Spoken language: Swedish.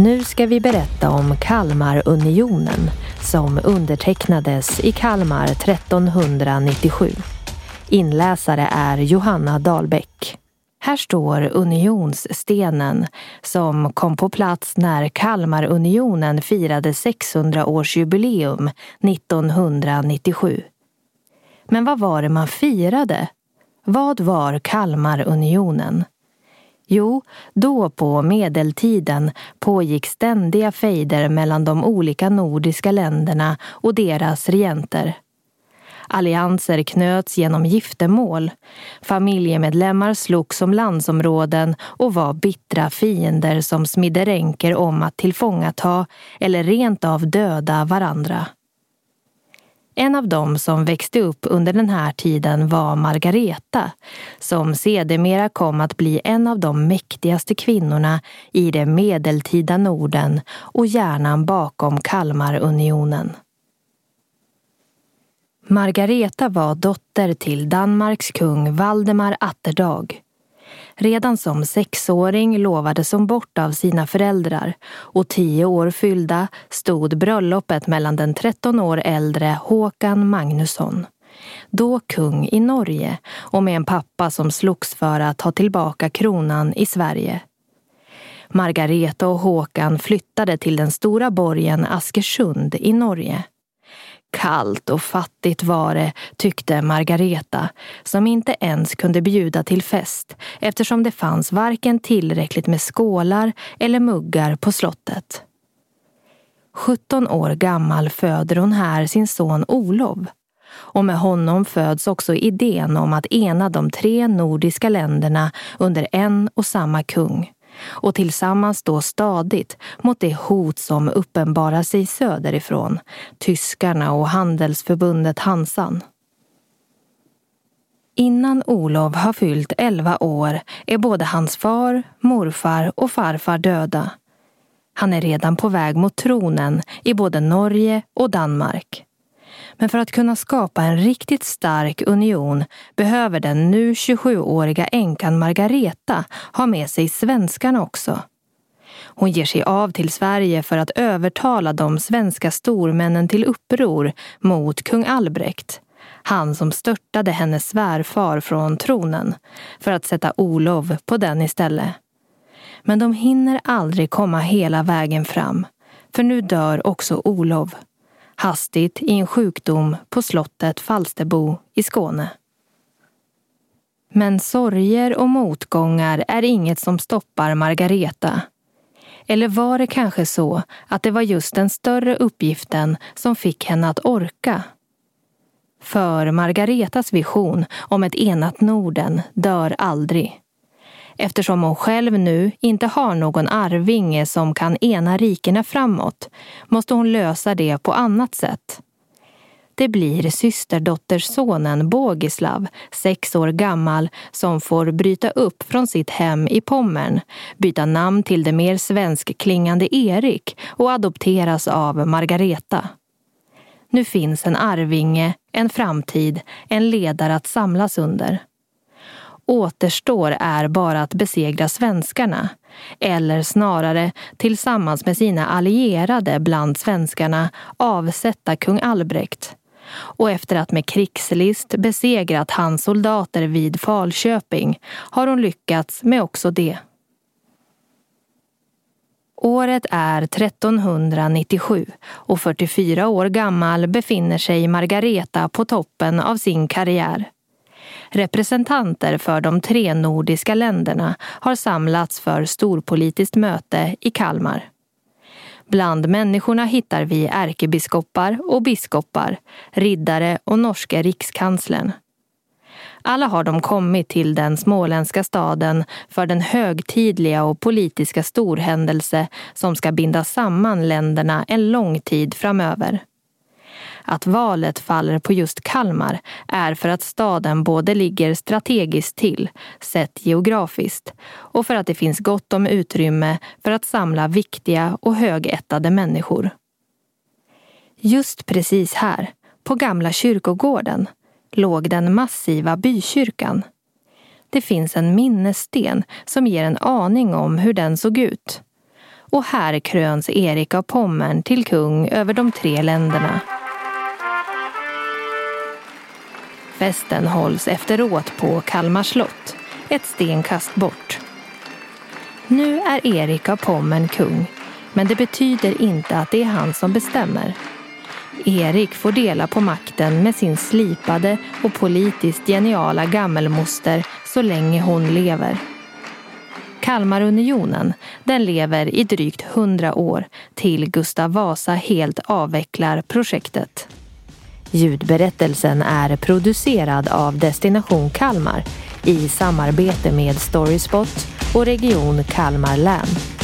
Nu ska vi berätta om Kalmarunionen som undertecknades i Kalmar 1397. Inläsare är Johanna Dahlbäck. Här står unionsstenen som kom på plats när Kalmarunionen firade 600-årsjubileum 1997. Men vad var det man firade? Vad var Kalmarunionen? Jo, då på medeltiden pågick ständiga fejder mellan de olika nordiska länderna och deras regenter. Allianser knöts genom giftermål. Familjemedlemmar slogs om landsområden och var bittra fiender som smidde ränker om att tillfångata eller rent av döda varandra. En av dem som växte upp under den här tiden var Margareta som sedermera kom att bli en av de mäktigaste kvinnorna i det medeltida Norden och hjärnan bakom Kalmarunionen. Margareta var dotter till Danmarks kung Valdemar Atterdag. Redan som sexåring lovades hon bort av sina föräldrar och tio år fyllda stod bröllopet mellan den 13 år äldre Håkan Magnusson då kung i Norge och med en pappa som slogs för att ta tillbaka kronan i Sverige. Margareta och Håkan flyttade till den stora borgen Askersund i Norge. Kallt och fattigt var det, tyckte Margareta som inte ens kunde bjuda till fest eftersom det fanns varken tillräckligt med skålar eller muggar på slottet. 17 år gammal föder hon här sin son Olov och med honom föds också idén om att ena de tre nordiska länderna under en och samma kung och tillsammans stå stadigt mot det hot som uppenbarar sig söderifrån, tyskarna och handelsförbundet Hansan. Innan Olof har fyllt elva år är både hans far, morfar och farfar döda. Han är redan på väg mot tronen i både Norge och Danmark. Men för att kunna skapa en riktigt stark union behöver den nu 27-åriga änkan Margareta ha med sig svenskarna också. Hon ger sig av till Sverige för att övertala de svenska stormännen till uppror mot kung Albrekt. Han som störtade hennes svärfar från tronen för att sätta Olov på den istället. Men de hinner aldrig komma hela vägen fram, för nu dör också Olov hastigt i en sjukdom på slottet Falsterbo i Skåne. Men sorger och motgångar är inget som stoppar Margareta. Eller var det kanske så att det var just den större uppgiften som fick henne att orka? För Margaretas vision om ett enat Norden dör aldrig eftersom hon själv nu inte har någon arvinge som kan ena rikena framåt måste hon lösa det på annat sätt. Det blir systerdottersonen Bogislav, sex år gammal, som får bryta upp från sitt hem i Pommern, byta namn till det mer svenskklingande Erik och adopteras av Margareta. Nu finns en arvinge, en framtid, en ledare att samlas under återstår är bara att besegra svenskarna. Eller snarare, tillsammans med sina allierade bland svenskarna, avsätta kung Albrekt. Och efter att med krigslist besegrat hans soldater vid Falköping har hon lyckats med också det. Året är 1397 och 44 år gammal befinner sig Margareta på toppen av sin karriär. Representanter för de tre nordiska länderna har samlats för storpolitiskt möte i Kalmar. Bland människorna hittar vi ärkebiskopar och biskopar, riddare och norske rikskanslern. Alla har de kommit till den småländska staden för den högtidliga och politiska storhändelse som ska binda samman länderna en lång tid framöver. Att valet faller på just Kalmar är för att staden både ligger strategiskt till, sett geografiskt, och för att det finns gott om utrymme för att samla viktiga och högättade människor. Just precis här, på gamla kyrkogården, låg den massiva bykyrkan. Det finns en minnessten som ger en aning om hur den såg ut. och här kröns Erik av Pommern till kung över de tre länderna. Festen hålls efteråt på Kalmar slott, ett stenkast bort. Nu är Erik av Pommern kung, men det betyder inte att det är han som bestämmer. Erik får dela på makten med sin slipade och politiskt geniala gammelmoster så länge hon lever. Kalmarunionen, den lever i drygt hundra år till Gustav Vasa helt avvecklar projektet. Ljudberättelsen är producerad av Destination Kalmar i samarbete med Storyspot och Region Kalmar län.